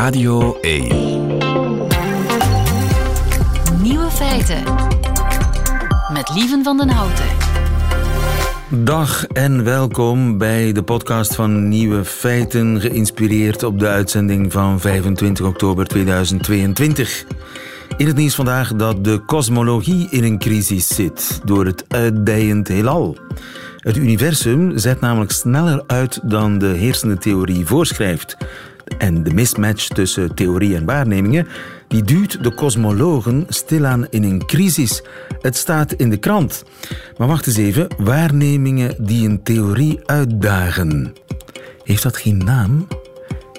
Radio 1. Nieuwe feiten. Met Lieven van den Houten. Dag en welkom bij de podcast van Nieuwe Feiten, geïnspireerd op de uitzending van 25 oktober 2022. In het nieuws vandaag dat de kosmologie in een crisis zit door het uitdijend heelal. Het universum zet namelijk sneller uit dan de heersende theorie voorschrijft. En de mismatch tussen theorie en waarnemingen die duwt de kosmologen stilaan in een crisis. Het staat in de krant. Maar wacht eens even, waarnemingen die een theorie uitdagen. Heeft dat geen naam?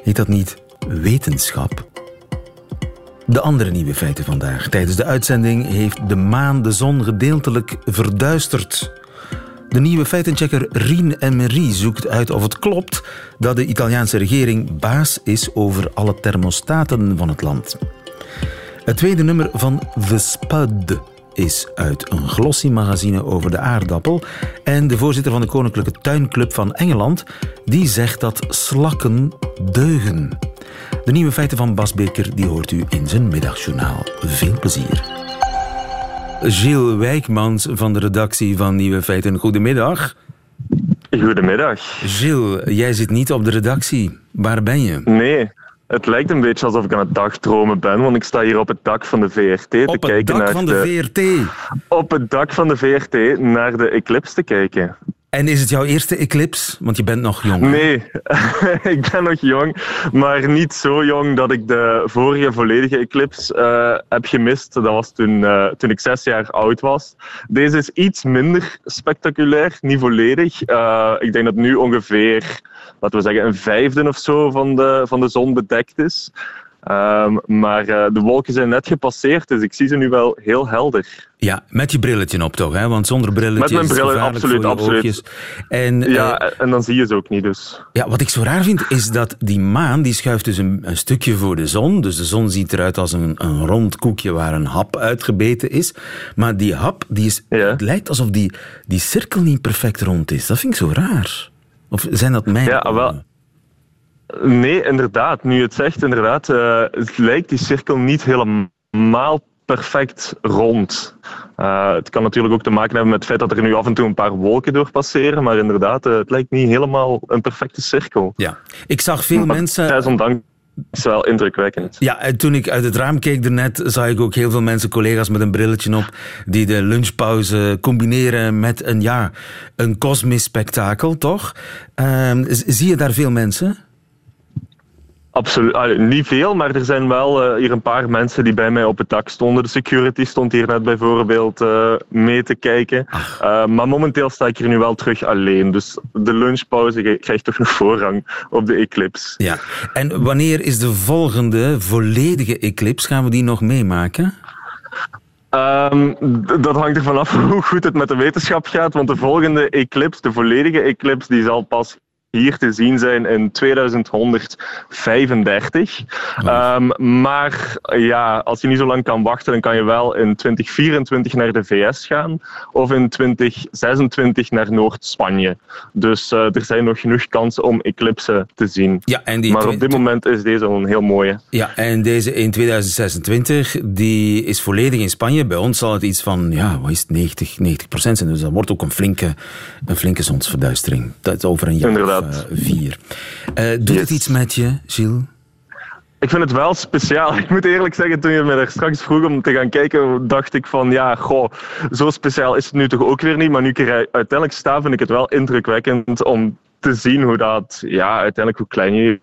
Heet dat niet wetenschap? De andere nieuwe feiten vandaag. Tijdens de uitzending heeft de maan de zon gedeeltelijk verduisterd. De nieuwe feitenchecker Rien Emery zoekt uit of het klopt dat de Italiaanse regering baas is over alle thermostaten van het land. Het tweede nummer van The Spud is uit een glossy magazine over de aardappel. En de voorzitter van de Koninklijke Tuinclub van Engeland die zegt dat slakken deugen. De nieuwe feiten van Bas Beker die hoort u in zijn middagjournaal. Veel plezier. Gilles Wijkmans van de redactie van Nieuwe Feiten. Goedemiddag. Goedemiddag. Gilles, jij zit niet op de redactie. Waar ben je? Nee, het lijkt een beetje alsof ik aan het dagdromen ben, want ik sta hier op het dak van de VRT te kijken naar van de, de VRT? Op het dak van de VRT naar de eclipse te kijken. En is het jouw eerste eclipse? Want je bent nog jong. Nee, ik ben nog jong, maar niet zo jong dat ik de vorige volledige eclipse uh, heb gemist. Dat was toen, uh, toen ik zes jaar oud was. Deze is iets minder spectaculair, niet volledig. Uh, ik denk dat nu ongeveer, laten we zeggen, een vijfde of zo van de, van de zon bedekt is. Um, maar uh, de wolken zijn net gepasseerd, dus ik zie ze nu wel heel helder. Ja, met je brilletje op toch? Hè? Want zonder brilletje met mijn bril, absoluut, absoluut. En, ja, uh, en dan zie je ze ook niet. Dus. Ja, wat ik zo raar vind, is dat die maan die schuift dus een, een stukje voor de zon. Dus de zon ziet eruit als een, een rond koekje waar een hap uitgebeten is. Maar die hap, die is, ja. het lijkt alsof die, die cirkel niet perfect rond is. Dat vind ik zo raar. Of zijn dat mijn... Ja, wel... Nee, inderdaad. Nu je het zegt, inderdaad, uh, het lijkt die cirkel niet helemaal perfect rond. Uh, het kan natuurlijk ook te maken hebben met het feit dat er nu af en toe een paar wolken door passeren, maar inderdaad, uh, het lijkt niet helemaal een perfecte cirkel. Ja, ik zag veel maar, mensen... Desondanks is wel indrukwekkend. Ja, en toen ik uit het raam keek daarnet, zag ik ook heel veel mensen, collega's met een brilletje op, die de lunchpauze combineren met een, ja, een kosmisch spektakel, toch? Uh, zie je daar veel mensen? Absoluut. Allee, niet veel, maar er zijn wel uh, hier een paar mensen die bij mij op het dak stonden. De security stond hier net bijvoorbeeld uh, mee te kijken. Uh, maar momenteel sta ik hier nu wel terug alleen. Dus de lunchpauze krijgt toch nog voorrang op de eclipse. Ja. En wanneer is de volgende volledige eclipse? Gaan we die nog meemaken? Um, dat hangt ervan af hoe goed het met de wetenschap gaat. Want de volgende eclipse, de volledige eclipse, die zal pas hier te zien zijn in 2135. Oh. Um, maar ja, als je niet zo lang kan wachten, dan kan je wel in 2024 naar de VS gaan of in 2026 naar Noord-Spanje. Dus uh, er zijn nog genoeg kansen om eclipsen te zien. Ja, en die maar op dit moment is deze een heel mooie. Ja, en deze in 2026 die is volledig in Spanje. Bij ons zal het iets van ja, wat is het, 90, 90 procent zijn. Dus dat wordt ook een flinke, een flinke zonsverduistering. Dat is over een jaar. Inderdaad. Uh, vier. Uh, doet yes. het iets met je, Gilles? Ik vind het wel speciaal. Ik moet eerlijk zeggen, toen je me er straks vroeg om te gaan kijken, dacht ik van ja, goh, zo speciaal is het nu toch ook weer niet. Maar nu ik er uiteindelijk sta, vind ik het wel indrukwekkend om te zien hoe dat, ja, uiteindelijk hoe klein je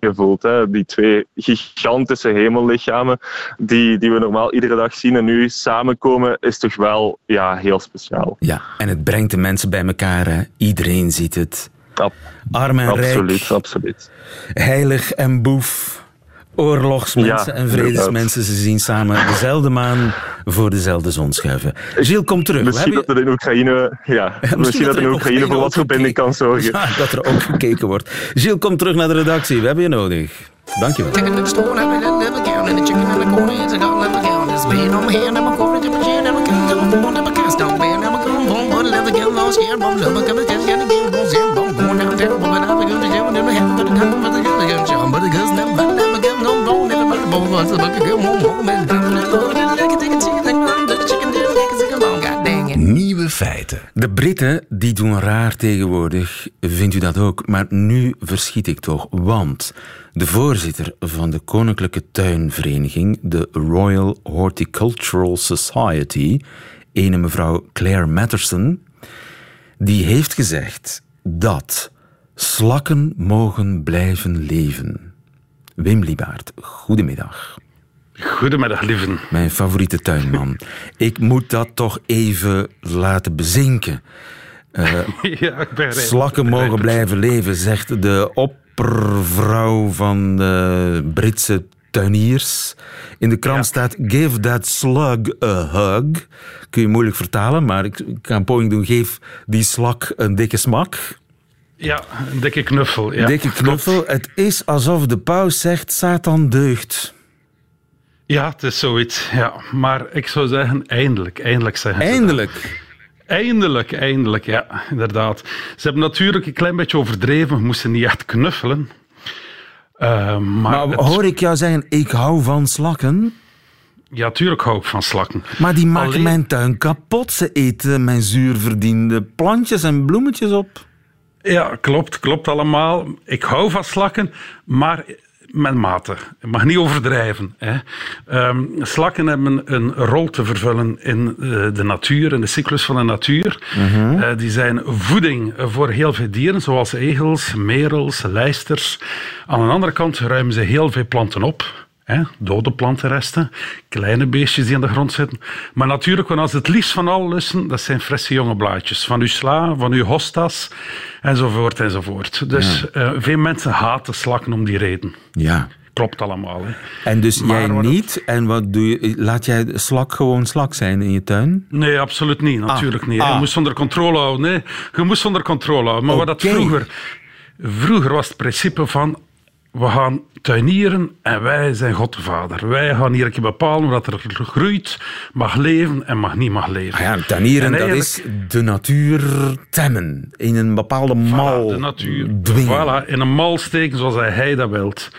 je voelt. Hè. Die twee gigantische hemellichamen die, die we normaal iedere dag zien en nu samenkomen, is toch wel ja, heel speciaal. Ja, en het brengt de mensen bij elkaar. Hè. Iedereen ziet het. Ja, Arm en absoluut, rijk. Absoluut. Heilig en boef. Oorlogsmensen Ja, en vredesmensen. Ze zien samen dezelfde maan voor dezelfde zon schuiven. Gilles, kom terug. Misschien We dat er in Oekraïne, ja, misschien dat er in Oekraïne voor wat verbinding kan zorgen. Ja, dat er ook gekeken wordt. Gilles, kom terug naar de redactie. We hebben je nodig. Dankjewel. Nieuwe feiten. De Britten die doen raar tegenwoordig, vindt u dat ook? Maar nu verschiet ik toch, want de voorzitter van de Koninklijke Tuinvereniging, de Royal Horticultural Society, ene mevrouw Claire Matterson, die heeft gezegd dat slakken mogen blijven leven. Wim Liebaert, goedemiddag. Goedemiddag, lieven. Mijn favoriete tuinman. ik moet dat toch even laten bezinken. Uh, ja, ik ben slakken mogen blijven leven, zegt de oppervrouw van de Britse tuiniers. In de krant staat: Give that slug a hug. Kun je moeilijk vertalen, maar ik, ik ga een poging doen. Geef die slak een dikke smak. Ja, een dikke knuffel. Ja. Dikke knuffel. Het is alsof de paus zegt: Satan deugt. Ja, het is zoiets. Ja. Maar ik zou zeggen, eindelijk. Eindelijk zeggen Eindelijk? Eindelijk, eindelijk, ja, inderdaad. Ze hebben natuurlijk een klein beetje overdreven. Moesten niet echt knuffelen. Uh, maar maar hoor ik jou zeggen, ik hou van slakken? Ja, tuurlijk hou ik van slakken. Maar die maken Alleen... mijn tuin kapot. Ze eten mijn zuurverdiende plantjes en bloemetjes op. Ja, klopt, klopt allemaal. Ik hou van slakken, maar met mate. Je mag niet overdrijven. Hè. Um, slakken hebben een rol te vervullen in uh, de natuur, in de cyclus van de natuur. Mm uh, die zijn voeding voor heel veel dieren, zoals egels, merels, lijsters. Aan de andere kant ruimen ze heel veel planten op. Hè, dode plantenresten, kleine beestjes die aan de grond zitten. Maar natuurlijk, als het liefst van al lussen, dat zijn frisse jonge blaadjes. Van uw sla, van uw hostas, enzovoort, enzovoort. Dus ja. uh, veel mensen haten slakken om die reden. Ja. Klopt allemaal. Hè. En dus maar jij niet? Het... En wat doe je? Laat jij slak gewoon slak zijn in je tuin? Nee, absoluut niet. Natuurlijk ah. niet. Je ah. moest onder controle houden. Nee, je moest onder controle houden. Maar okay. wat dat vroeger... Vroeger was het principe van we gaan tuinieren en wij zijn God de Vader. Wij gaan hier een keer bepalen wat er groeit, mag leven en mag niet mag leven. Ah ja, tuinieren, dat is de natuur temmen. In een bepaalde mal voilà, de natuur. dwingen. Voilà, in een mal steken zoals hij dat wilt.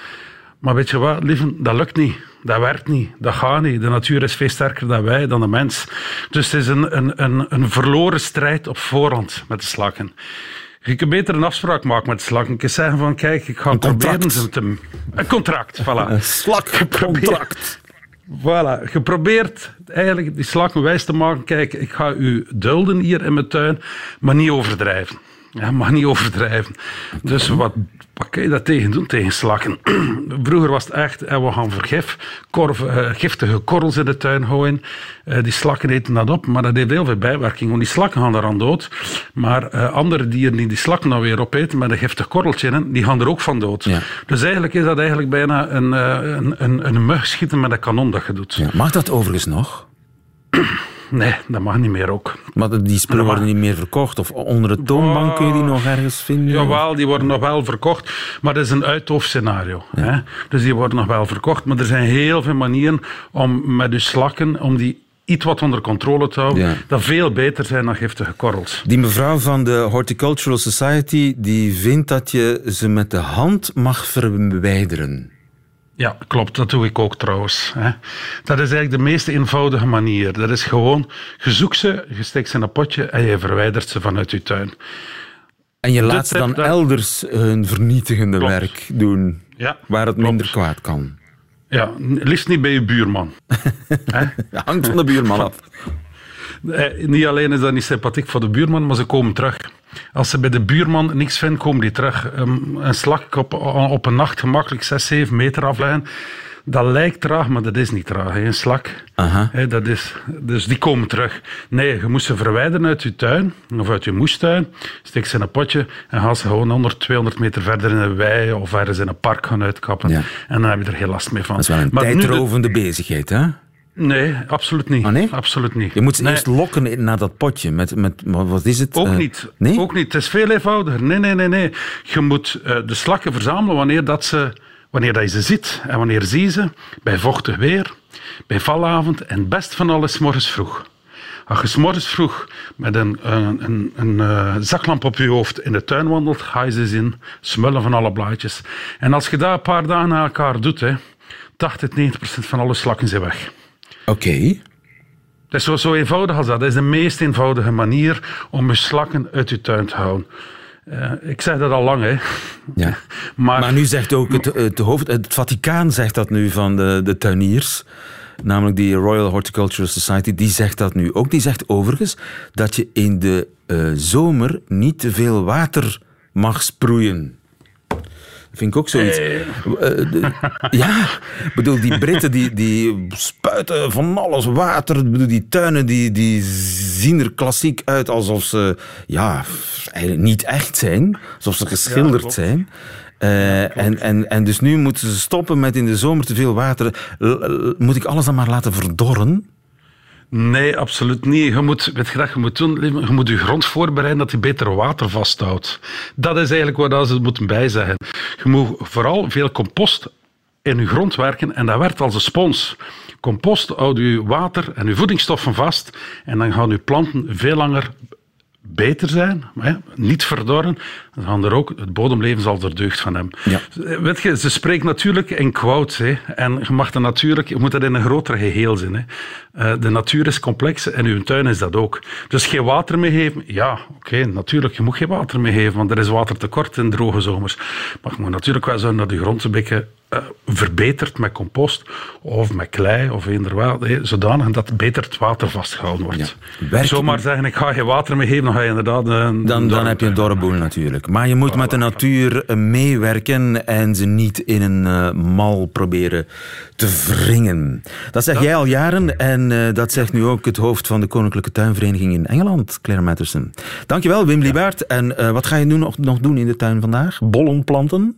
Maar weet je wat, lieve, dat lukt niet. Dat werkt niet, dat gaat niet. De natuur is veel sterker dan wij, dan de mens. Dus het is een, een, een, een verloren strijd op voorhand met de slakken. Je kunt beter een afspraak maken met slak. Kunt zeggen van, kijk, ik ga een proberen ze te... Een contract, voilà. Een slakcontract. Voilà, je probeert eigenlijk die slakken wijs te maken. Kijk, ik ga u dulden hier in mijn tuin, maar niet overdrijven. Ja, mag niet overdrijven. Dus wat, wat kun je dat tegen doen, tegen slakken? Vroeger was het echt, en we gaan vergif, korf, uh, giftige korrels in de tuin gooien. Uh, die slakken eten dat op, maar dat heeft heel veel bijwerking, want die slakken gaan eraan dood. Maar uh, andere dieren die die slakken dan weer opeten met een giftig korreltje in, die gaan er ook van dood. Ja. Dus eigenlijk is dat eigenlijk bijna een, een, een, een mug schieten met een kanon dat je doet. Ja. Mag dat overigens nog? Nee, dat mag niet meer ook. Maar die spullen worden niet meer verkocht? Of onder de toonbank kun je die nog ergens vinden? Jawel, die worden nog wel verkocht. Maar dat is een uithoofdscenario. Ja. Hè? Dus die worden nog wel verkocht. Maar er zijn heel veel manieren om met je slakken... om die iets wat onder controle te houden, ja. dat veel beter zijn dan giftige korrels. Die mevrouw van de Horticultural Society die vindt dat je ze met de hand mag verwijderen. Ja, klopt. Dat doe ik ook trouwens. Dat is eigenlijk de meest eenvoudige manier. Dat is gewoon, je zoekt ze, je steekt ze in een potje en je verwijdert ze vanuit je tuin. En je laat ze dan dat... elders hun vernietigende klopt. werk doen, ja, waar het klopt. minder kwaad kan. Ja, liefst niet bij je buurman. hangt van de buurman af. Eh, niet alleen is dat niet sympathiek voor de buurman, maar ze komen terug. Als ze bij de buurman niks vinden, komen die terug. Um, een slak op, op een nacht gemakkelijk 6, 7 meter afleggen. Dat lijkt traag, maar dat is niet traag. Hè. Een slak, Aha. hè, dat is, dus die komen terug. Nee, je moet ze verwijderen uit je tuin of uit je moestuin. Steek ze in een potje en ga ze gewoon 100, 200 meter verder in een wei of ergens in een park gaan uitkappen. Ja. En dan heb je er geen last meer van. Dat is wel een Maar nu de- tijdrovende bezigheid, hè? Nee, absoluut niet. Nee? Absoluut niet. Je moet ze Nee. eerst lokken naar dat potje. Met, met, wat is het? Ook Eh, niet. Nee? Ook niet. Het is veel eenvoudiger. Nee, nee, nee, nee. Je moet eh, de slakken verzamelen wanneer, dat ze, wanneer dat je ze ziet. En wanneer zie je ze? Bij vochtig weer, bij valavond en best van alles morgens vroeg. Als je morgens vroeg met een, een, een, een eh, zaklamp op je hoofd in de tuin wandelt, ga je ze zien, smullen van alle blaadjes. En als je dat een paar dagen na elkaar doet, hè, 80, 90 procent van alle slakken zijn weg. Oké. Dat is zo, zo eenvoudig als dat. Dat is de meest eenvoudige manier om je slakken uit je tuin te houden. Uh, ik zeg dat al lang, hè. Ja. Maar, maar, nu zegt ook het, het, hoofd, het Vaticaan zegt dat nu van de, de tuiniers. Namelijk die Royal Horticultural Society, die zegt dat nu ook. Die zegt overigens dat je in de uh, zomer niet te veel water mag sproeien. Vind ik ook zoiets. Hey. Uh, ja, bedoel, die Britten die, die spuiten van alles water. Bedoel, die tuinen die, die zien er klassiek uit alsof ze ja, eigenlijk niet echt zijn. Alsof ze geschilderd ja, zijn. Uh, en, en, en dus nu moeten ze stoppen met in de zomer te veel water. Moet ik alles dan maar laten verdorren? Nee, absoluut niet. Je moet, weet je, je, moet doen, je moet je grond voorbereiden dat hij beter water vasthoudt. Dat is eigenlijk wat ze moeten bijzeggen. Je moet vooral veel compost in je grond werken en dat werkt als een spons. Compost houdt je water en je voedingsstoffen vast en dan gaan je planten veel langer beter zijn, niet verdorren, gaan er ook, het bodemleven zal er deugd van hebben. Ja. Weet je, ze spreekt natuurlijk in quotes, hè, en je mag dat natuurlijk, je moet dat in een groter geheel zien. Hè. Uh, de natuur is complex en uw tuin is dat ook. Dus geen water meer geven, ja, oké, natuurlijk, je moet geen water meer geven, want er is watertekort in droge zomers. Maar je moet natuurlijk wel zorgen dat je grond een beetje uh, verbeterd met compost of met klei of eender zodanig dat beter het water vastgehouden wordt. Ja. Zomaar zeggen, ik ga geen water meer geven, dan ga je inderdaad... Een, dan, dan heb je een dorre boel natuurlijk. Maar je moet met de natuur meewerken en ze niet in een uh, mal proberen te wringen. Dat zeg jij al jaren en uh, dat zegt nu ook het hoofd van de Koninklijke Tuinvereniging in Engeland, Claire Matterson. Dankjewel, Wim Liebaert. En wat ga je nu nog, nog doen in de tuin vandaag? Bollen planten?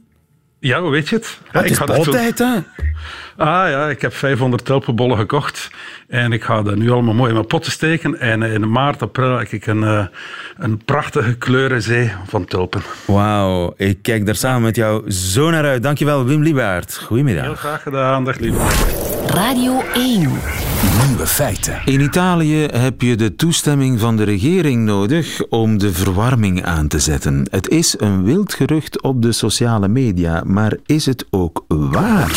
Ja, hoe weet je het? Ja, het is altijd, hè? Ah ja, ik heb 500 tulpenbollen gekocht. En ik ga dat nu allemaal mooi in mijn potten steken. En in maart, april heb ik een, uh, een prachtige kleurenzee van tulpen. Wauw, ik kijk daar samen met jou zo naar uit. Dankjewel, Wim Liebaert. Goedemiddag. Heel graag gedaan, dag Liebaert. Radio 1. Nieuwe feiten. In Italië heb je de toestemming van de regering nodig om de verwarming aan te zetten. Het is een wild gerucht op de sociale media, maar is het ook waar?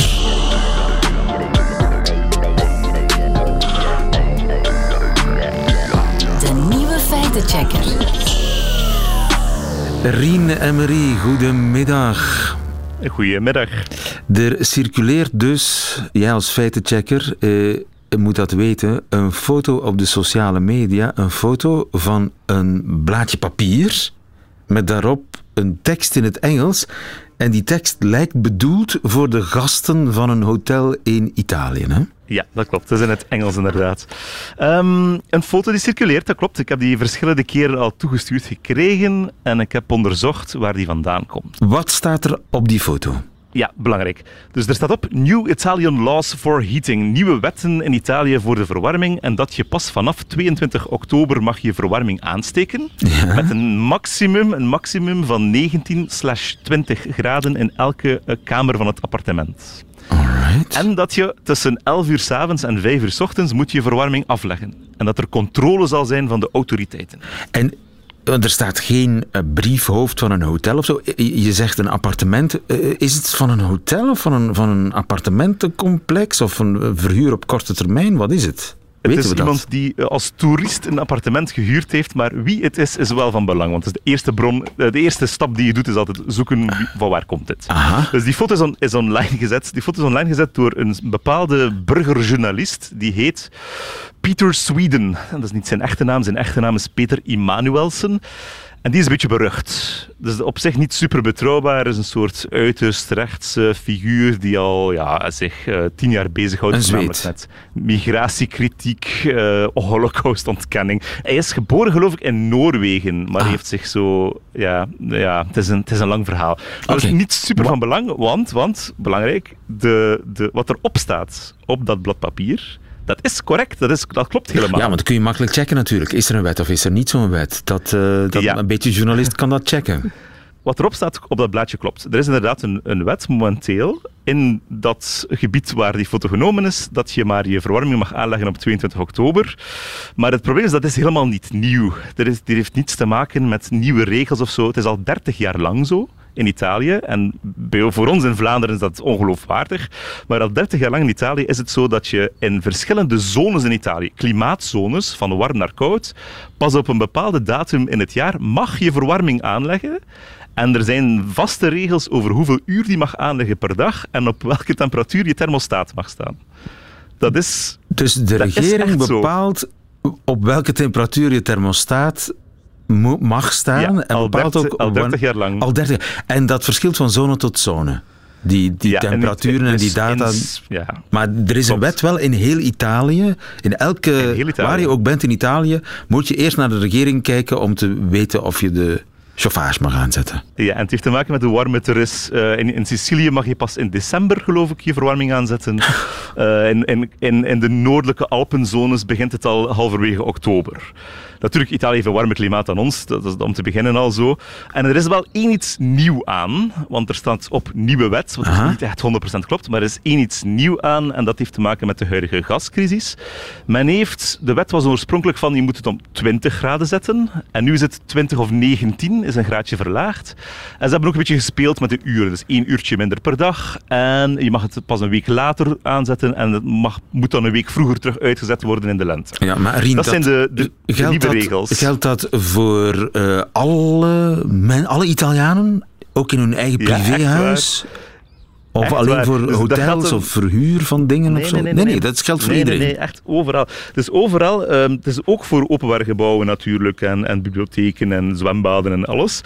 De nieuwe feitenchecker. Rien en Marie, goedemiddag. Goedemiddag. Er circuleert dus, jij als feitenchecker eh, moet dat weten, een foto op de sociale media, een foto van een blaadje papier met daarop een tekst in het Engels. En die tekst lijkt bedoeld voor de gasten van een hotel in Italië. Hè? Ja, dat klopt. Dat is in het Engels inderdaad. Um, een foto die circuleert, dat klopt. Ik heb die verschillende keren al toegestuurd gekregen en ik heb onderzocht waar die vandaan komt. Wat staat er op die foto? Ja, belangrijk. Dus er staat op New Italian Laws for Heating. Nieuwe wetten in Italië voor de verwarming. En dat je pas vanaf 22 oktober mag je verwarming aansteken. Met een maximum, een maximum van 19 20 graden in elke eh, kamer van het appartement. Alright. En dat je tussen 11 uur s avonds en 5 uur s ochtends moet je verwarming afleggen. En dat er controle zal zijn van de autoriteiten. En er staat geen eh, briefhoofd van een hotel of zo. Je zegt een appartement. Eh, is het van een hotel of van een, van een appartementencomplex of een verhuur op korte termijn? Wat is het? Het is iemand die eh, als toerist een appartement gehuurd heeft, maar wie het is, is wel van belang. Want het is de eerste bron, de eerste stap die je doet, is altijd zoeken van waar komt dit. Dus die foto is, on, is, online gezet. Die foto is online gezet door een bepaalde burgerjournalist, die heet Peter Sweden. Dat is niet zijn echte naam, zijn echte naam is Peter Immanuelsen. En die is een beetje berucht. Dus op zich niet super betrouwbaar. is een soort uiterst rechtse figuur die al ja, zich uh, tien jaar bezighoudt met migratiekritiek, uh, holocaustontkenning. Hij is geboren geloof ik in Noorwegen, maar ah. heeft zich zo... Ja, ja het, is een, het is een lang verhaal. Maar is niet super van belang, want, want belangrijk, de, de, wat erop staat op dat blad papier dat is correct, dat, is, dat klopt helemaal. Ja, want dan kun je makkelijk checken natuurlijk. Is er een wet of is er niet zo'n wet? Dat, uh, dat Een beetje journalist kan dat checken. Wat erop staat op dat blaadje klopt. Er is inderdaad een, een wet momenteel in dat gebied waar die foto genomen is, dat je maar je verwarming mag aanleggen op 22 oktober. Maar het probleem is dat is helemaal niet nieuw. Er is, dit heeft niets te maken met nieuwe regels of zo. Het is al 30 jaar lang zo in Italië. En bij, voor ons in Vlaanderen is dat ongeloofwaardig. Maar al 30 jaar lang in Italië is het zo dat je in verschillende zones in Italië, klimaatzones, van warm naar koud, pas op een bepaalde datum in het jaar mag je verwarming aanleggen. En er zijn vaste regels over hoeveel uur die mag aanleggen per dag en op welke temperatuur je thermostaat mag staan. Dat is. Dus de regering bepaalt op welke temperatuur je thermostaat mag staan. Ja, en al, bepaalt 30, ook al 30 jaar lang. Al 30, en dat verschilt van zone tot zone. Die, die Ja, temperaturen en, het die data. ja. Maar er is een wet wel in heel Italië. In elke, heel Italië. waar je ook bent in Italië, moet je eerst naar de regering kijken om te weten of je de chauffage mag aanzetten. Ja, en het heeft te maken met de warmte. Er is, eh, in, in Sicilië mag je pas in december, geloof ik, je verwarming aanzetten. Eh, in, in, in, de noordelijke Alpenzones begint het al halverwege oktober. Natuurlijk, Italië heeft een warmer klimaat dan ons, dat is om te beginnen al zo. En er is wel één iets nieuw aan, want er staat op nieuwe wet, wat dus niet echt 100% klopt, maar er is één iets nieuw aan en dat heeft te maken met de huidige gascrisis. Men heeft, de wet was oorspronkelijk van je moet het om 20 graden zetten en nu is het 20 of 19, is een graadje verlaagd. En ze hebben ook een beetje gespeeld met de uren, dus één uurtje minder per dag en je mag het pas een week later aanzetten en het mag, moet dan een week vroeger terug uitgezet worden in de lente. Ja, maar Rien, Dat zijn de- de- nieuwe dat, regels. Geldt dat voor eh, alle, men, alle Italianen, ook in hun eigen Ja, privéhuis? Of Echt alleen waar. voor Dus hotels of verhuur van dingen of zo? dat geldt voor nee, iedereen. Nee, nee, echt overal. Dus overal, ehm, het is ook voor openbare gebouwen natuurlijk, en, en bibliotheken en zwembaden en alles.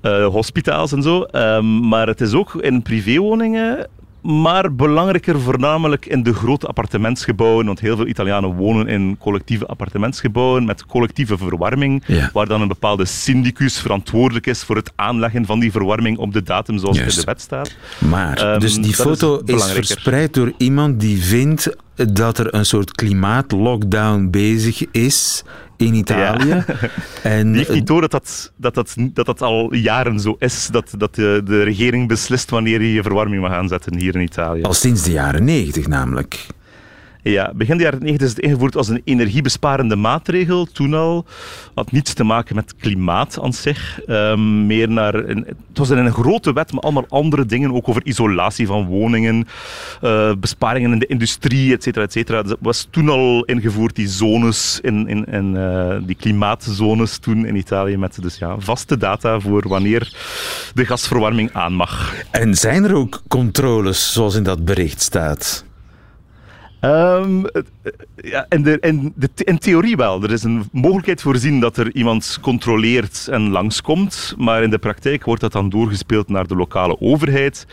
Eh, hospitaals en zo. Ehm, maar het is ook in privéwoningen. Maar belangrijker voornamelijk in de grote appartementsgebouwen, want heel veel Italianen wonen in collectieve appartementsgebouwen met collectieve verwarming, Ja. waar dan een bepaalde syndicus verantwoordelijk is voor het aanleggen van die verwarming op de datum zoals het in de wet staat. Maar, Ehm, dus die is foto is, verspreid door iemand die vindt dat er een soort klimaatlockdown bezig is in Italië. En Die heeft niet door dat dat, dat, dat, dat, dat al jaren zo is, dat, dat de, de regering beslist wanneer je je verwarming mag aanzetten hier in Italië. al sinds de jaren negentig namelijk. Ja, begin de jaren 90 is het ingevoerd als een energiebesparende maatregel. Toen al had niets te maken met klimaat aan zich. Ehm, meer naar het was een grote wet, maar allemaal andere dingen. Ook over isolatie van woningen, eh, besparingen in de industrie, et cetera, et cetera. Dat was toen al ingevoerd, die zones, in, in, in, eh, die klimaatzones toen in Italië. Met dus ja, vaste data voor wanneer de gasverwarming aan mag. En zijn er ook controles zoals in dat bericht staat? Ehm, eh, ja, in, de, in, de, in theorie wel. Er is een mogelijkheid voorzien dat er iemand controleert en langskomt, maar in de praktijk wordt dat dan doorgespeeld naar de lokale overheid.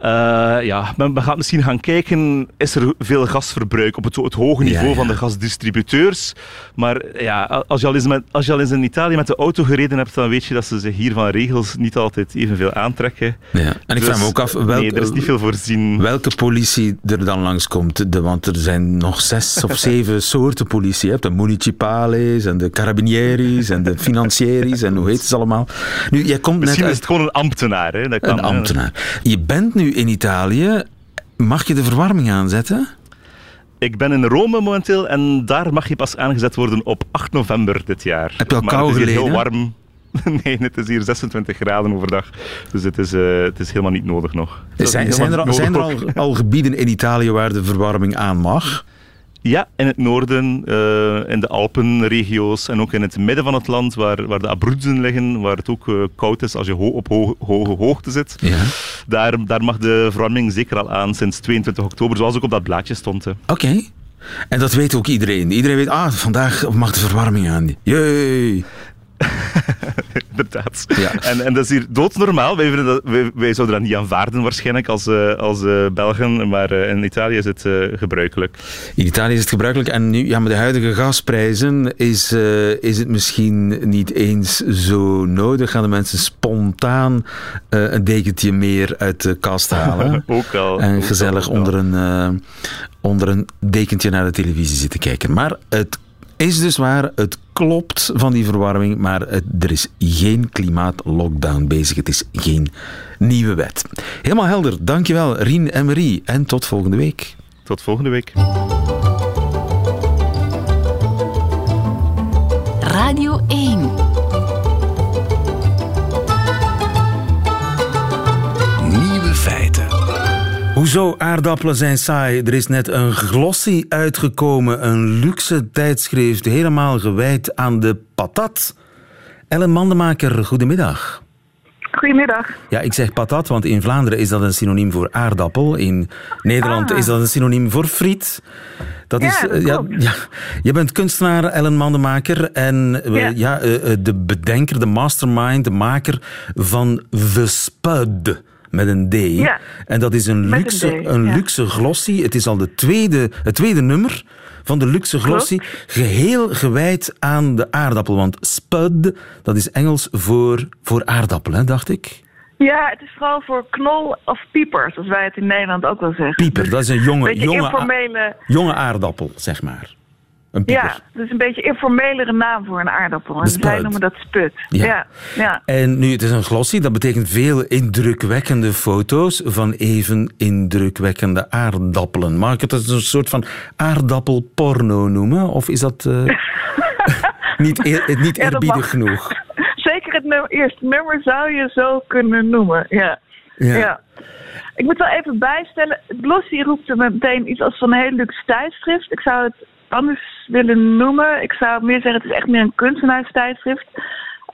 Eh, ja, men, men gaat misschien gaan kijken, is er veel gasverbruik op het, het hoge niveau ja. van de gasdistributeurs. Maar ja, als je, al eens met, als je al eens in Italië met de auto gereden hebt, dan weet je dat ze zich hier van regels niet altijd evenveel aantrekken. Ja. En ik Dus, vraag me ook af welke, nee, er is niet veel voorzien. welke politie er dan langskomt. De, want er zijn nog zes of zeven soorten politie. Je hebt de municipales en de carabinieris en de financieris en hoe heet ze allemaal. Nu, jij komt net Misschien is uit het gewoon een ambtenaar. Hè? Dat kan, een ambtenaar. Je bent nu in Italië. Mag je de verwarming aanzetten? Ik ben in Rome momenteel en daar mag je pas aangezet worden op 8 november dit jaar. Heb je al kou het is hier geleden? heel warm. Nee, het is hier 26 graden overdag. Dus het is, eh, het is helemaal niet nodig nog. Zijn, zijn, er, al, zijn er al gebieden in Italië waar de verwarming aan mag? Ja, in het noorden, eh, in de Alpenregio's en ook in het midden van het land, waar, waar de Abruzzen liggen, waar het ook eh, koud is als je ho- op ho- hoge hoogte zit. Ja. Daar, daar mag de verwarming zeker al aan sinds 22 oktober, zoals ook op dat blaadje stond. Oké. En dat weet ook iedereen. Iedereen weet, ah, vandaag mag de verwarming aan. Jee. Inderdaad. Ja. En, en dat is hier doodnormaal. Wij, dat, wij, wij zouden dat niet aanvaarden waarschijnlijk als, eh, als eh, Belgen, maar eh, in Italië is het gebruikelijk. In Italië is het gebruikelijk. En nu, ja, met de huidige gasprijzen is, is het misschien niet eens zo nodig. Gaan de mensen spontaan een dekentje meer uit de kast halen. Ook al. en ook gezellig al, ook al. onder een, onder een dekentje naar de televisie zitten kijken. Maar het is dus waar, het klopt van die verwarming, maar het- er is geen klimaatlockdown bezig. Het is geen nieuwe wet. Helemaal helder. Dankjewel, Rien en Marie. En tot volgende week. Tot volgende week. Radio 1. Hoezo aardappelen zijn saai? Er is net een glossy uitgekomen, een luxe tijdschrift helemaal gewijd aan de patat. Ellen Mandemaker, goedemiddag. Goedemiddag. Ja, ik zeg patat, want in Vlaanderen is dat een synoniem voor aardappel. In Nederland Ah. is dat een synoniem voor friet. Dat Ja, is, dat eh, ja, ja, je bent kunstenaar, Ellen Mandemaker. En eh, Ja. ja, eh, eh, de bedenker, de mastermind, de maker van The Spud. Met een D. Ja, En dat is een met luxe, een D, een ja. luxe glossy. Het is al de tweede, het tweede nummer van de luxe glossy. Geheel gewijd aan de aardappel. Want spud, dat is Engels voor, voor aardappel, hè, dacht ik. Ja, het is vooral voor knol of pieper, zoals wij het in Nederland ook wel zeggen. Pieper, dat is een jonge, jonge, informele, jonge aardappel, zeg maar. Een ja, dat is een beetje informelere naam voor een aardappel. En zij noemen dat sput. Ja. Ja, ja. En nu, het is een glossy, dat betekent veel indrukwekkende foto's van even indrukwekkende aardappelen. Mag ik het als een soort van aardappelporno noemen? Of is dat eh, niet, eer- niet eerbiedig genoeg? Zeker het nummer, eerste nummer zou je zo kunnen noemen. Ja. Ja. Ja. Ik moet wel even bijstellen, Glossy roept er meteen iets als van een heel luxe tijdschrift. Ik zou het anders willen noemen. Ik zou meer zeggen, het is echt meer een kunstenaarstijdschrift.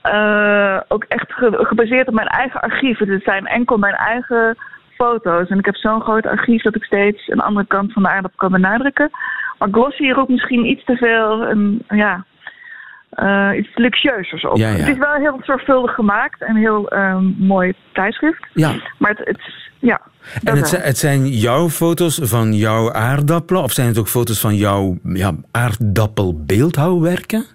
Eh, ook echt ge- gebaseerd op mijn eigen archieven. Dus het zijn enkel mijn eigen foto's. En ik heb zo'n groot archief dat ik steeds een andere kant van de aardappel kan benadrukken. Maar Glossy roept misschien iets te veel, een, ja, eh, iets luxueuzers op. Ja, ja. Het is wel heel zorgvuldig gemaakt en heel ehm, mooi tijdschrift. Ja. Maar het, het is- ja. En het zijn, het zijn jouw foto's van jouw aardappelen? Of zijn het ook foto's van jouw ja, aardappelbeeldhouwwerken?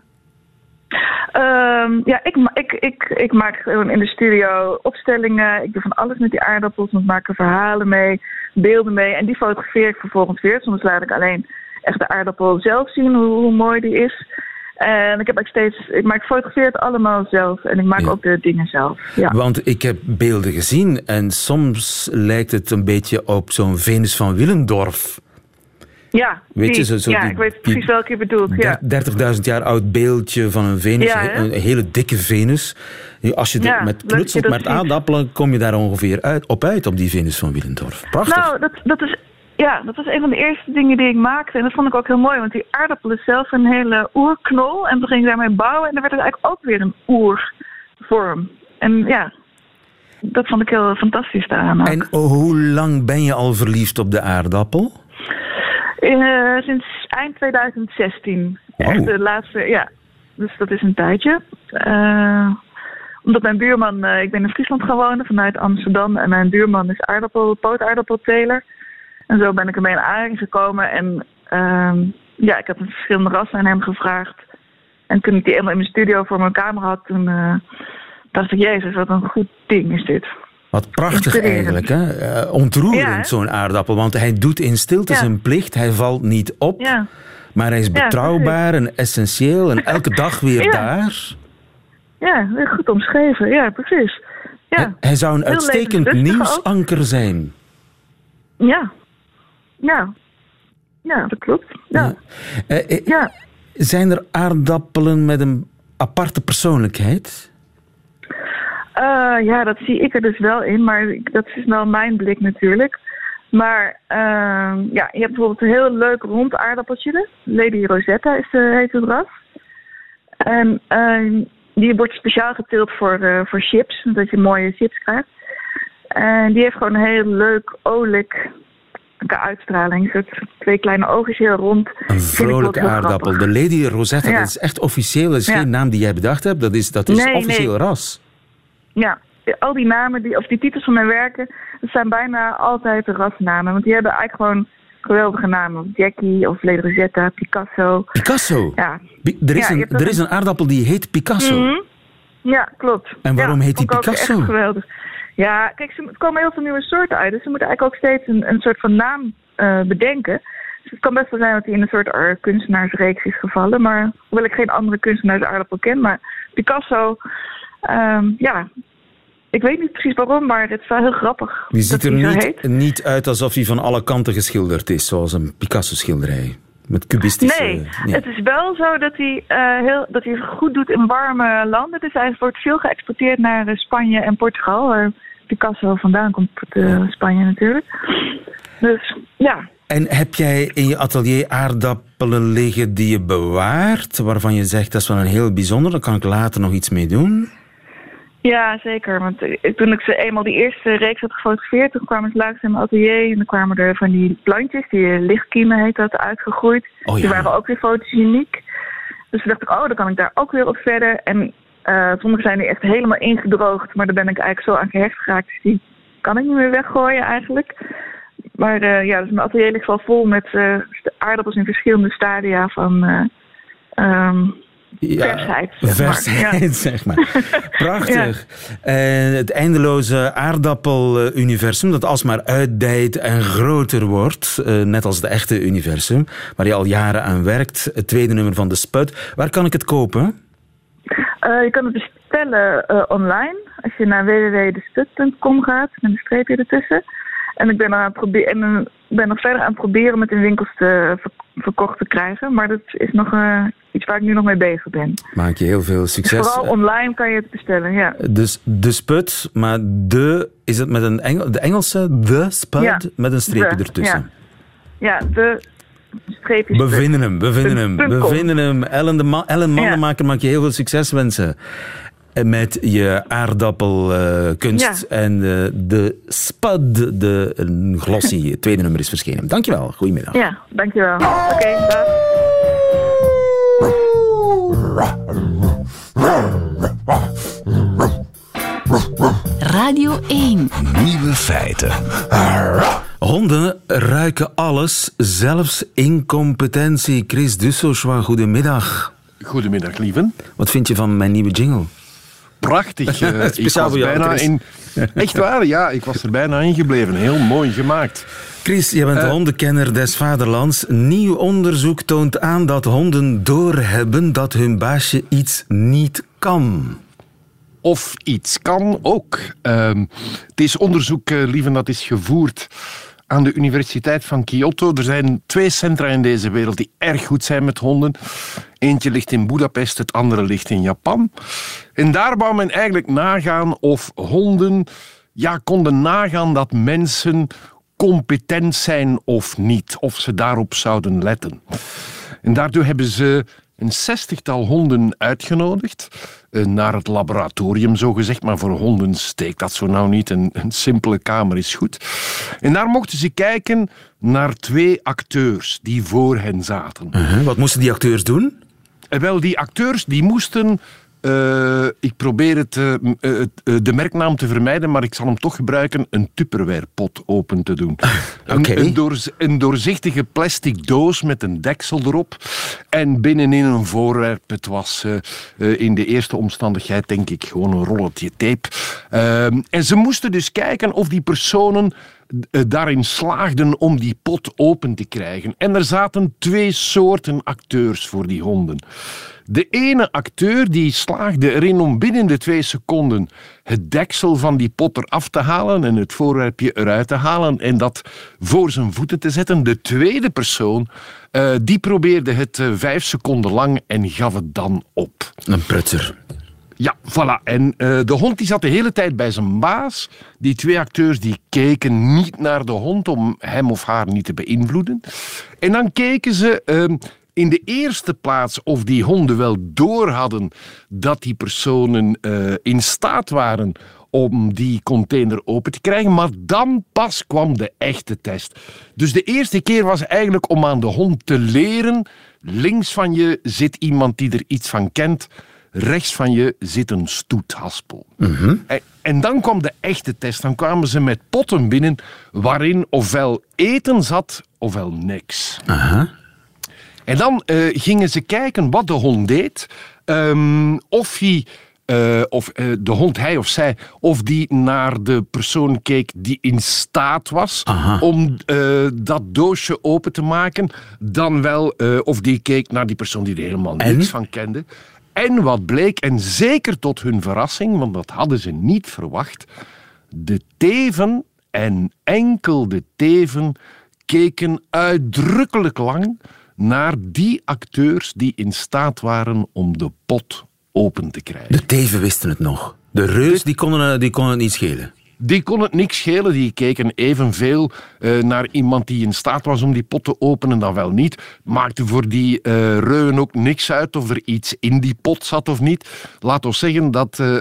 Ehm, ja, ik, ik, ik, ik maak gewoon in de studio opstellingen. Ik doe van alles met die aardappels. Ik maak er verhalen mee, beelden mee. En die fotografeer ik vervolgens weer. Soms laat ik alleen echt de aardappel zelf zien, hoe, hoe mooi die is. En ik heb ook steeds, ik, maar ik fotografeer het allemaal zelf. En ik maak Ja. ook de dingen zelf. Ja. Want ik heb beelden gezien en soms lijkt het een beetje op zo'n Venus van Willendorf. Ja, Weet je, die- zo- zo ja die- ik weet precies welke je bedoelt. Ja. Der- 30.000 jaar oud beeldje van een Venus, Ja, een hele dikke Venus. Als je er Ja, met knutselt met aardappelen, kom je daar ongeveer uit, op uit op die Venus van Willendorf. Prachtig. Nou, dat, dat is. Ja, dat was een van de eerste dingen die ik maakte. En dat vond ik ook heel mooi, want die aardappel is zelf een hele oerknol. En toen ging ik daarmee bouwen en dan werd het eigenlijk ook weer een oervorm. En ja, dat vond ik heel fantastisch daaraan. ook. en hoe lang ben je al verliefd op de aardappel? Eh, sinds eind 2016. Wauw. Echt de laatste, ja. Dus dat is een tijdje. Eh, omdat mijn buurman, eh, ik ben in Friesland gaan wonen vanuit Amsterdam. En mijn buurman is aardappel, pootaardappelteler. En zo ben ik ermee in aanraking gekomen. En ehm, ja, ik heb een verschillende rassen aan hem gevraagd. En toen ik die eenmaal in mijn studio voor mijn camera had, toen eh, dacht ik, jezus, wat een goed ding is dit. Wat prachtig eigenlijk, hè? Eh, ontroerend, Ja, zo'n aardappel. Want hij doet in stilte Ja. zijn plicht, hij valt niet op. Ja, Maar hij is betrouwbaar en essentieel en elke dag weer daar. ja heel goed omschreven. Ja, precies. Ja, Hij, hij zou een Heel uitstekend nieuwsanker zijn. ja. Ja. Ja, dat klopt. Ja. Eh, eh, Ja. Zijn er aardappelen met een aparte persoonlijkheid? Eh, ja, dat zie ik er dus wel in, maar ik- dat is wel mijn blik natuurlijk. Maar ehm, ja, je hebt bijvoorbeeld een heel leuk rond aardappeltje. Lady Rosetta is de, heet het ras. En ehm, die wordt speciaal geteeld voor, eh, voor chips, zodat je mooie chips krijgt. En die heeft gewoon een heel leuk, olijk uitstraling. Zo twee kleine oogjes heel rond. Een vrolijke aardappel. De Lady Rosetta, Ja. dat is echt officieel. Dat is Ja. geen naam die jij bedacht hebt. Dat is, dat is Nee, officieel nee. ras. Ja, al die namen, die, of die titels van mijn werken, dat zijn bijna altijd rasnamen. Want die hebben eigenlijk gewoon geweldige namen. Jackie of Lady Rosetta, Picasso. Picasso. Ja, Er is, Ja, een, er is een aardappel die heet Picasso. Mhm. ja klopt. En waarom heet die Picasso? echt geweldig. Ja, kijk, ze- er komen heel veel nieuwe soorten uit. Dus ze moeten eigenlijk ook steeds een, een soort van naam eh, bedenken. Dus het kan best wel zijn dat hij in een soort kunstenaarsreeks is gevallen. Maar hoewel ik geen andere kunstenaarsaardappel ken. Maar Picasso, ehm, ja, ik weet niet precies waarom, maar het is wel heel grappig. Die ziet er niet, heet. niet uit alsof hij van alle kanten geschilderd is, zoals een Picasso-schilderij. Met cubistische... Nee, ja. het is wel zo dat hij, eh, heel, dat hij goed doet in warme landen. Dus hij wordt veel geëxporteerd naar eh, Spanje en Portugal, waar Picasso vandaan komt uit Spanje natuurlijk. Dus ja. En heb jij in je atelier aardappelen liggen die je bewaart, waarvan je zegt dat is wel een heel bijzonder, daar kan ik later nog iets mee doen? Ja, zeker. Want toen ik ze eenmaal die eerste reeks had gefotografeerd, toen kwamen ze langs in mijn atelier en dan kwamen er van die plantjes, die lichtkiemen heet dat, uitgegroeid. Oh, ja. Die waren ook weer fotogeniek. Dus toen dacht ik, oh, dan kan ik daar ook weer op verder. En uh, sommige zijn nu echt helemaal ingedroogd, maar daar ben ik eigenlijk zo aan gehecht geraakt. Dus die kan ik niet meer weggooien eigenlijk. Maar uh, ja, dus mijn atelier ligt wel vol met uh, aardappels in verschillende stadia van um, ja, versheid. Zeg versheid, maar. zeg maar. Prachtig. ja. het eindeloze aardappeluniversum dat alsmaar uitdijt en groter wordt, net als het echte universum, waar je al jaren aan werkt. Het tweede nummer van de Sput. Waar kan ik het kopen? Uh, je kan het bestellen uh, online. Als je naar www.destut.com gaat, met een streepje ertussen. En ik ben, aan het en ben nog verder aan het proberen met in winkels te verkocht te krijgen. Maar dat is nog uh, iets waar ik nu nog mee bezig ben. Maak je heel veel succes. Dus vooral online kan je het bestellen, ja. Dus de sput, maar de, is het met een Engel, de Engelse de sput ja, met een streepje de, ertussen? Ja, ja de streepjes. We vinden hem, we vinden hem, we vinden hem. Ellen, de ma Ellen Mandenmaker ja. maak je heel veel succes wensen. Met je aardappelkunst. Uh, ja. En uh, de Spud, de uh, glossy, het tweede nummer is verschenen. Dankjewel, goedemiddag. Ja, dankjewel. Oké, okay, dag. Radio 1. Nieuwe feiten. Honden ruiken alles, zelfs incompetentie. Chris Dussochois, goedemiddag. Goedemiddag, lieven. Wat vind je van mijn nieuwe jingle? Prachtig. Uh, Speciaal ik voor jou, bijna in, Echt waar, ja. Ik was er bijna ingebleven. Heel mooi gemaakt. Chris, je bent uh, hondenkenner des vaderlands. Nieuw onderzoek toont aan dat honden doorhebben dat hun baasje iets niet kan of iets kan ook. Uh, het is onderzoek, uh, lieven, dat is gevoerd aan de Universiteit van Kyoto. Er zijn twee centra in deze wereld die erg goed zijn met honden. Eentje ligt in Budapest, het andere ligt in Japan. En daar wou men eigenlijk nagaan of honden ja, konden nagaan dat mensen competent zijn of niet. Of ze daarop zouden letten. En daardoor hebben ze een zestigtal honden uitgenodigd naar het laboratorium, zogezegd. Maar voor honden steekt dat zo nou niet. Een, een simpele kamer is goed. En daar mochten ze kijken naar twee acteurs die voor hen zaten. Uh -huh. Wat moesten die acteurs doen? En wel, die acteurs die moesten uh, ik probeer het, uh, uh, de merknaam te vermijden, maar ik zal hem toch gebruiken, een tupperwarepot open te doen. Okay. Een, een, door, een, doorzichtige plastic doos met een deksel erop en binnenin een voorwerp. Het was in de eerste omstandigheid denk ik gewoon een rolletje tape. En ze moesten dus kijken of die personen daarin slaagden om die pot open te krijgen. En er zaten twee soorten acteurs voor die honden. De ene acteur die slaagde erin om binnen de twee seconden het deksel van die pot eraf te halen en het voorwerpje eruit te halen en dat voor zijn voeten te zetten. De tweede persoon uh, die probeerde het uh, vijf seconden lang en gaf het dan op. Een prutser. Ja, voilà. En uh, de hond die zat de hele tijd bij zijn baas. Die twee acteurs die keken niet naar de hond om hem of haar niet te beïnvloeden. En dan keken ze uh, in de eerste plaats of die honden wel door hadden dat die personen uh, in staat waren om die container open te krijgen. Maar dan pas kwam de echte test. Dus de eerste keer was eigenlijk om aan de hond te leren. Links van je zit iemand die er iets van kent rechts van je zit een stoethaspel. Mm -hmm. en, en, dan kwam de echte test. Dan kwamen ze met potten binnen waarin ofwel eten zat ofwel niks. Aha. En dan uh, gingen ze kijken wat de hond deed. Um, of hij... Uh, of uh, de hond, hij of zij, of die naar de persoon keek die in staat was Aha. om uh, dat doosje open te maken, dan wel of die keek naar die persoon die er helemaal en? niks van kende. En wat bleek, en zeker tot hun verrassing, want dat hadden ze niet verwacht, de teven en enkel de teven keken uitdrukkelijk lang naar die acteurs die in staat waren om de pot open te krijgen. De teven wisten het nog. De reus die konden, die konden het niet schelen. Die kon het niks schelen. Die keken evenveel uh, naar iemand die in staat was om die pot te openen dan wel niet. Maakte voor die uh, reuwen ook niks uit of er iets in die pot zat of niet. Laat ons zeggen dat uh,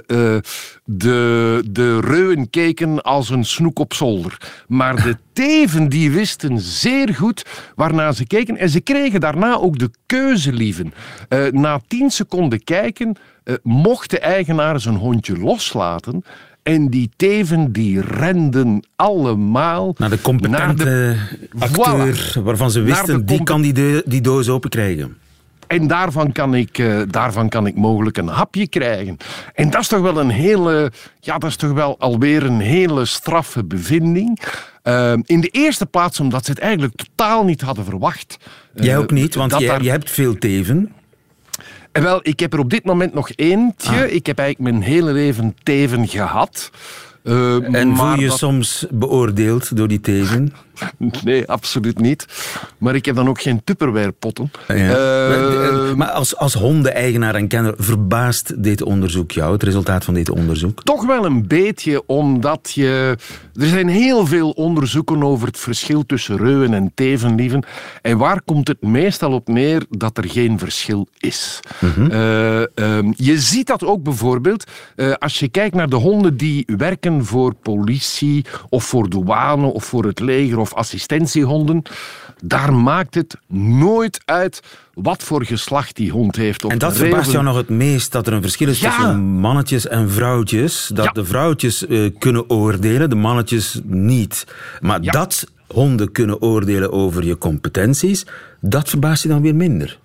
de, de reuwen keken als een snoek op zolder. Maar de teven die wisten zeer goed waarnaar ze keken. En ze kregen daarna ook de keuze, lieven. na tien seconden kijken mocht de eigenaar zijn hondje loslaten en die teven die renden allemaal... Naar de competente acteur, waarvan ze wisten, die kan die, die doos open krijgen. En daarvan kan, ik, uh, daarvan kan ik mogelijk een hapje krijgen. En dat is toch wel een hele... Ja, dat is toch wel alweer een hele straffe bevinding. Uh, in de eerste plaats omdat ze het eigenlijk totaal niet hadden verwacht. Jij ook niet, want daar... je hebt veel teven. En wel, ik heb er op dit moment nog eentje. Ah. Ik heb eigenlijk mijn hele leven teven gehad. Uh, en voel je soms beoordeeld door die teven? Nee, absoluut niet. Maar ik heb dan ook geen Tupperware-potten. Ja. Uh, maar als, als hondeneigenaar en kenner, verbaast dit onderzoek jou, het resultaat van dit onderzoek? Toch wel een beetje, omdat je... Er zijn heel veel onderzoeken over het verschil tussen reuwen en tevenlieven. En waar komt het meestal op neer dat er geen verschil is? Mm je ziet dat ook bijvoorbeeld uh, als je kijkt naar de honden die werken voor politie of voor douane of voor het leger of assistentiehonden. Daar maakt het nooit uit wat voor geslacht die hond heeft. en dat verbaast jou nog het meest, dat er een verschil is tussen mannetjes en vrouwtjes. Dat de vrouwtjes uh, kunnen oordelen, de mannetjes niet. Maar dat honden kunnen oordelen over je competenties, dat verbaast je dan weer minder.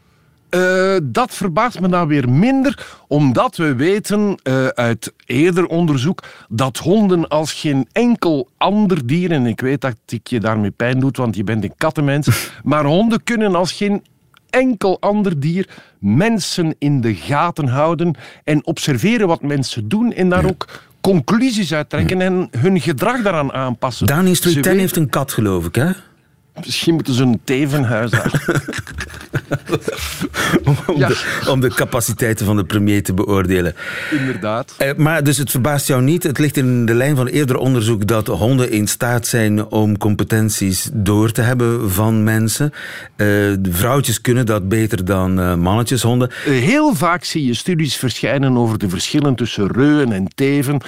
Uh, dat verbaast me nou weer minder, omdat we weten uh, uit eerder onderzoek dat honden als geen enkel ander dier, en ik weet dat ik je daarmee pijn doet, want je bent een kattenmens, maar honden kunnen als geen enkel ander dier mensen in de gaten houden en observeren wat mensen doen en daar ook conclusies uit trekken en hun gedrag daaraan aanpassen. Dani Struiten heeft een kat, geloof ik, hè? Misschien moeten ze een tevenhuis hebben. om, de, om, de, capaciteiten van de premier te beoordelen. Inderdaad. Eh, maar dus het verbaast jou niet. Het ligt in de lijn van eerder onderzoek dat honden in staat zijn om competenties door te hebben van mensen. Eh, vrouwtjes kunnen dat beter dan uh, mannetjeshonden. Heel vaak zie je studies verschijnen over de verschillen tussen reuwen en teven.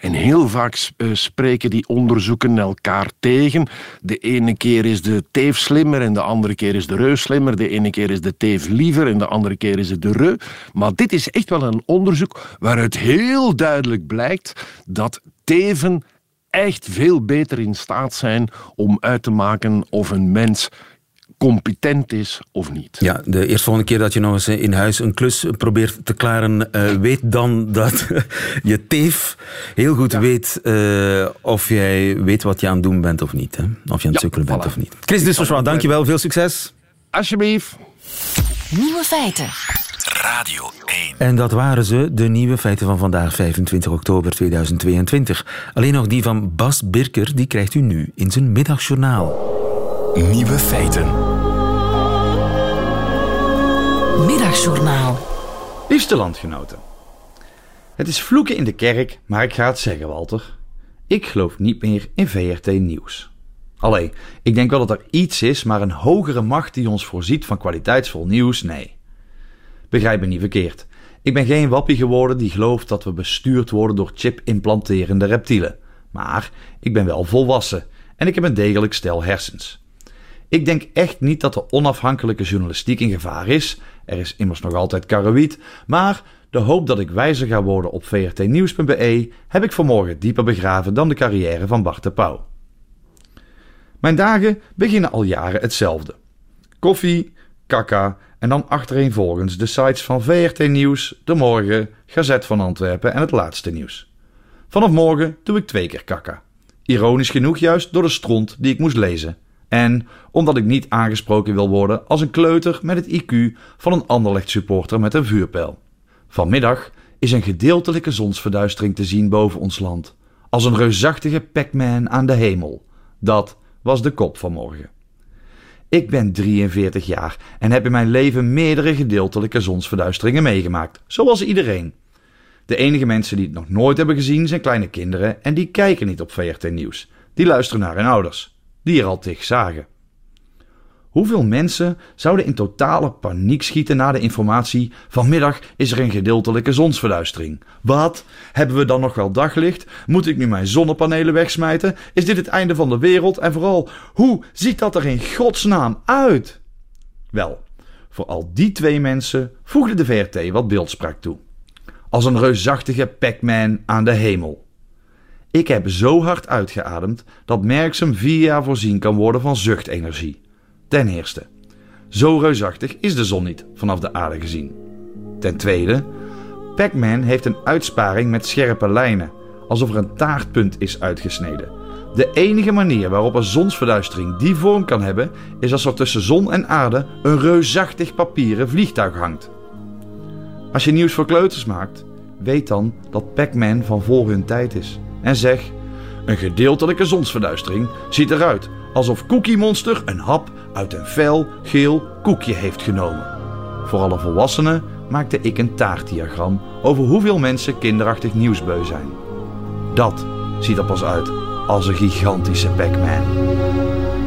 En heel vaak eh, spreken die onderzoeken elkaar tegen. De ene keer is de teef slimmer en de andere keer is de reu slimmer. De ene keer is de teef liever en de andere keer is het de reu. Maar dit is echt wel een onderzoek waaruit heel duidelijk blijkt dat teven echt veel beter in staat zijn om uit te maken of een mens competent is of niet. Ja, de eerstvolgende keer dat je nog eens in huis een klus probeert te klaren, uh, weet dan dat je teef heel goed weet uh, of jij weet wat je aan het doen bent of niet. Hè? Of je aan het ja, sukkelen bent of niet. Chris Dusserswaard, dankjewel. Veel succes. Alsjeblieft. Nieuwe feiten. Radio 1. En dat waren ze, de nieuwe feiten van vandaag, 25 oktober 2022. Alleen nog die van Bas Birker, die krijgt u nu in zijn middagjournaal. Nieuwe feiten. Middagjournaal. Liefste landgenoten. Het is vloeken in de kerk, maar ik ga het zeggen, Walter. Ik geloof niet meer in VRT Nieuws. Allee, ik denk wel dat er iets is, maar een hogere macht die ons voorziet van kwaliteitsvol nieuws, nee. Begrijp me niet verkeerd. Ik ben geen wappie geworden die gelooft dat we bestuurd worden door chip-implanterende reptielen. Maar ik ben wel volwassen en ik heb een degelijk stel hersens. Ik denk echt niet dat de onafhankelijke journalistiek in gevaar is. Er is immers nog altijd karrewiet. Maar de hoop dat ik wijzer ga worden op vrtnieuws.be heb ik vanmorgen dieper begraven dan de carrière van Bart de Pauw. Mijn dagen beginnen al jaren hetzelfde. Koffie, kaka en dan achtereenvolgens de sites van VRT Nieuws, De Morgen, Gazet van Antwerpen en het laatste nieuws. Vanaf morgen doe ik twee keer kaka. Ironisch genoeg juist door de stront die ik moest lezen. En omdat ik niet aangesproken wil worden als een kleuter met het IQ van een Anderlecht supporter met een vuurpijl. Vanmiddag is een gedeeltelijke zonsverduistering te zien boven ons land, als een reusachtige Pac-Man aan de hemel. Dat was de kop van morgen. Ik ben 43 jaar en heb in mijn leven meerdere gedeeltelijke zonsverduisteringen meegemaakt, zoals iedereen. De enige mensen die het nog nooit hebben gezien zijn kleine kinderen en die kijken niet op VRT Nieuws. Die luisteren naar hun ouders, die er al tegen zagen. Hoeveel mensen zouden in totale paniek schieten na de informatie: vanmiddag is er een gedeeltelijke zonsverduistering? Wat? Hebben we dan nog wel daglicht? Moet ik nu mijn zonnepanelen wegsmijten? Is dit het einde van de wereld? En vooral, hoe ziet dat er in godsnaam uit? Wel, voor al die twee mensen voegde de VRT wat beeldspraak toe. Als een reusachtige Pac-Man aan de hemel. Ik heb zo hard uitgeademd dat Merksem vier jaar voorzien kan worden van zuchtenergie. Ten eerste, zo reusachtig is de zon niet vanaf de aarde gezien. Ten tweede, Pac-Man heeft een uitsparing met scherpe lijnen, alsof er een taartpunt is uitgesneden. De enige manier waarop een zonsverduistering die vorm kan hebben, is als er tussen zon en aarde een reusachtig papieren vliegtuig hangt. Als je nieuws voor kleuters maakt, weet dan dat Pac-Man van voor hun tijd is. En zeg: een gedeeltelijke zonsverduistering ziet eruit alsof Cookie Monster een hap uit een fel geel koekje heeft genomen. Voor alle volwassenen maakte ik een taartdiagram over hoeveel mensen kinderachtig nieuwsbeu zijn. Dat ziet er pas uit als een gigantische Pac-Man.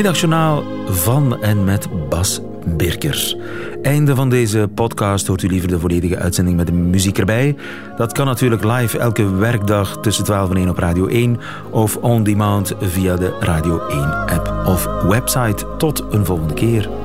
Middagjournaal van en met Bas Birker. Einde van deze podcast hoort u liever de volledige uitzending met de muziek erbij. Dat kan natuurlijk live elke werkdag tussen 12 en 1 op Radio 1 of on demand via de Radio 1 app of website. Tot een volgende keer.